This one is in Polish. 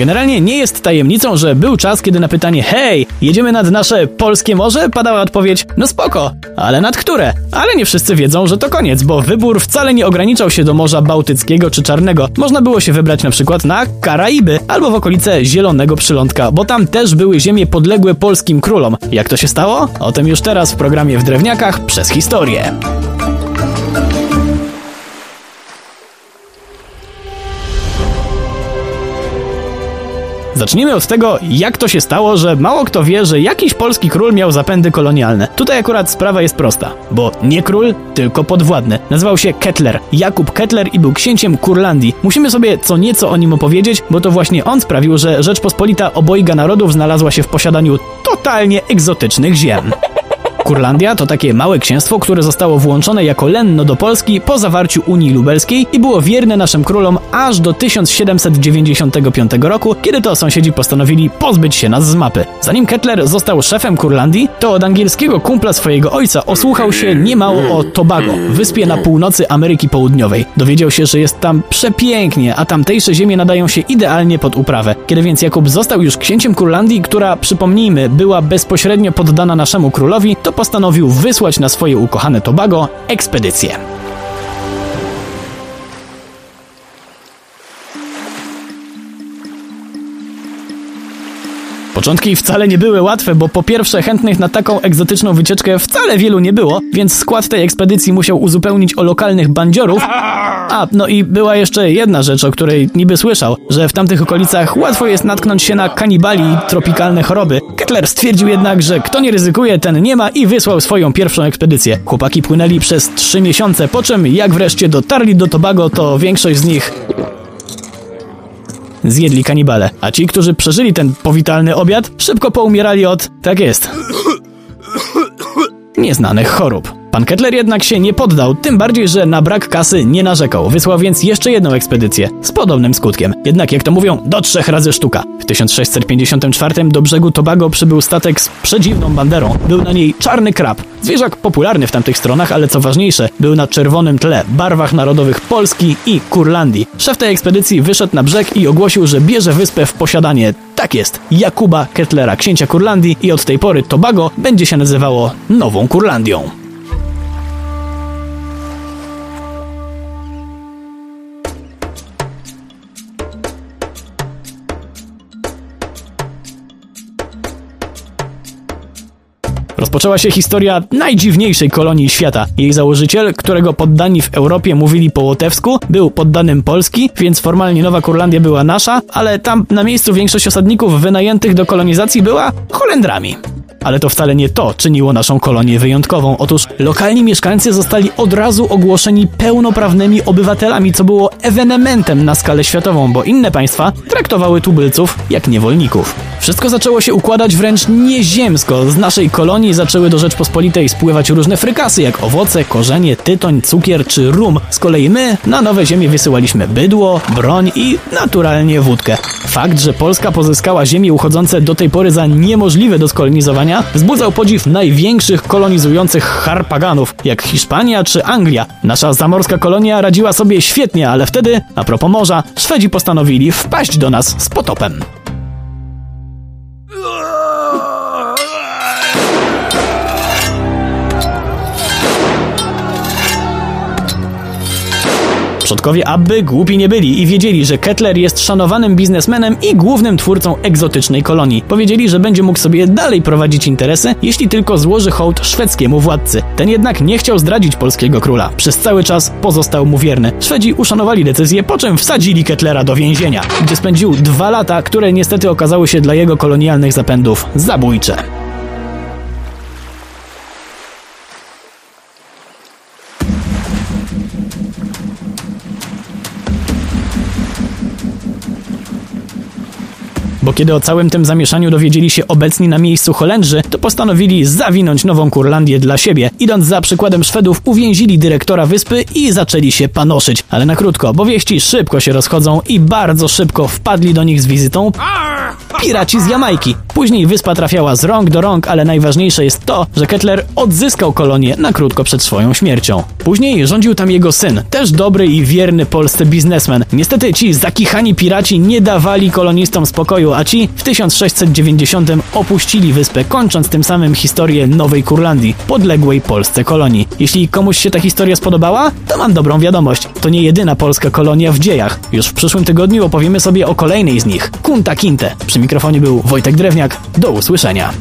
Generalnie nie jest tajemnicą, że był czas, kiedy na pytanie hej, jedziemy nad nasze polskie morze padała odpowiedź no spoko, ale nad które? Ale nie wszyscy wiedzą, że to koniec, bo wybór wcale nie ograniczał się do Morza Bałtyckiego czy Czarnego. Można było się wybrać na przykład na Karaiby albo w okolice Zielonego Przylądka, bo tam też były ziemie podległe polskim królom. Jak to się stało? O tym już teraz w programie w Drewniakach przez historię. Zacznijmy od tego, jak to się stało, że mało kto wie, że jakiś polski król miał zapędy kolonialne. Tutaj akurat sprawa jest prosta, bo nie król, tylko podwładny. Nazywał się Kettler, Jakub Kettler i był księciem Kurlandii. Musimy sobie co nieco o nim opowiedzieć, bo to właśnie on sprawił, że Rzeczpospolita obojga narodów znalazła się w posiadaniu totalnie egzotycznych ziem. Kurlandia to takie małe księstwo, które zostało włączone jako lenno do Polski po zawarciu Unii Lubelskiej i było wierne naszym królom aż do 1795 roku, kiedy to sąsiedzi postanowili pozbyć się nas z mapy. Zanim Kettler został szefem Kurlandii, to od angielskiego kumpla swojego ojca osłuchał się niemało o Tobago, wyspie na północy Ameryki Południowej. Dowiedział się, że jest tam przepięknie, a tamtejsze ziemie nadają się idealnie pod uprawę. Kiedy więc Jakub został już księciem Kurlandii, która, przypomnijmy, była bezpośrednio poddana naszemu królowi, to postanowił wysłać na swoje ukochane Tobago ekspedycję. Początki wcale nie były łatwe, bo po pierwsze chętnych na taką egzotyczną wycieczkę wcale wielu nie było, więc skład tej ekspedycji musiał uzupełnić o lokalnych bandziorów. A, no i była jeszcze jedna rzecz, o której niby słyszał, że w tamtych okolicach łatwo jest natknąć się na kanibali i tropikalne choroby. Kettler stwierdził jednak, że kto nie ryzykuje, ten nie ma i wysłał swoją pierwszą ekspedycję. Chłopaki płynęli przez trzy miesiące, po czym jak wreszcie dotarli do Tobago, to większość z nich zjedli kanibale, a ci, którzy przeżyli ten powitalny obiad, szybko poumierali od, tak jest, nieznanych chorób. Pan Kettler jednak się nie poddał, tym bardziej, że na brak kasy nie narzekał. Wysłał więc jeszcze jedną ekspedycję z podobnym skutkiem. Jednak, jak to mówią, do trzech razy sztuka. W 1654 do brzegu Tobago przybył statek z przedziwną banderą. Był na niej czarny krab. Zwierzak popularny w tamtych stronach, ale co ważniejsze, był na czerwonym tle, barwach narodowych Polski i Kurlandii. Szef tej ekspedycji wyszedł na brzeg i ogłosił, że bierze wyspę w posiadanie. Tak jest, Jakuba Kettlera, księcia Kurlandii i od tej pory Tobago będzie się nazywało Nową Kurlandią. Rozpoczęła się historia najdziwniejszej kolonii świata. Jej założyciel, którego poddani w Europie mówili po łotewsku, był poddanym Polski, więc formalnie Nowa Kurlandia była nasza, ale tam na miejscu większość osadników wynajętych do kolonizacji była Holendrami. Ale to wcale nie to czyniło naszą kolonię wyjątkową. Otóż lokalni mieszkańcy zostali od razu ogłoszeni pełnoprawnymi obywatelami, co było ewenementem na skalę światową, bo inne państwa traktowały tubylców jak niewolników. Wszystko zaczęło się układać wręcz nieziemsko. Z naszej kolonii zaczęły do Rzeczpospolitej spływać różne frykasy, jak owoce, korzenie, tytoń, cukier czy rum. Z kolei my na nowe ziemie wysyłaliśmy bydło, broń i naturalnie wódkę. Fakt, że Polska pozyskała ziemie uchodzące do tej pory za niemożliwe do skolonizowania, wzbudzał podziw największych kolonizujących harpaganów, jak Hiszpania czy Anglia. Nasza zamorska kolonia radziła sobie świetnie, ale wtedy, a propos morza, Szwedzi postanowili wpaść do nas z potopem. Przodkowie Abby głupi nie byli i wiedzieli, że Kettler jest szanowanym biznesmenem i głównym twórcą egzotycznej kolonii. Powiedzieli, że będzie mógł sobie dalej prowadzić interesy, jeśli tylko złoży hołd szwedzkiemu władcy. Ten jednak nie chciał zdradzić polskiego króla. Przez cały czas pozostał mu wierny. Szwedzi uszanowali decyzję, po czym wsadzili Kettlera do więzienia, gdzie spędził dwa lata, które niestety okazały się dla jego kolonialnych zapędów zabójcze. Bo kiedy o całym tym zamieszaniu dowiedzieli się obecni na miejscu Holendrzy, to postanowili zawinąć Nową Kurlandię dla siebie. Idąc za przykładem Szwedów, uwięzili dyrektora wyspy i zaczęli się panoszyć. Ale na krótko, bo wieści szybko się rozchodzą i bardzo szybko wpadli do nich z wizytą piraci z Jamajki. Później wyspa trafiała z rąk do rąk, ale najważniejsze jest to, że Kettler odzyskał kolonię na krótko przed swoją śmiercią. Później rządził tam jego syn, też dobry i wierny polscy biznesmen. Niestety ci zakichani piraci nie dawali kolonistom spokoju, a ci w 1690 opuścili wyspę, kończąc tym samym historię Nowej Kurlandii, podległej Polsce kolonii. Jeśli komuś się ta historia spodobała, to mam dobrą wiadomość. To nie jedyna polska kolonia w dziejach. Już w przyszłym tygodniu opowiemy sobie o kolejnej z nich, Kunta Kinte. Przy mikrofonie był Wojtek Drewniak. Do usłyszenia.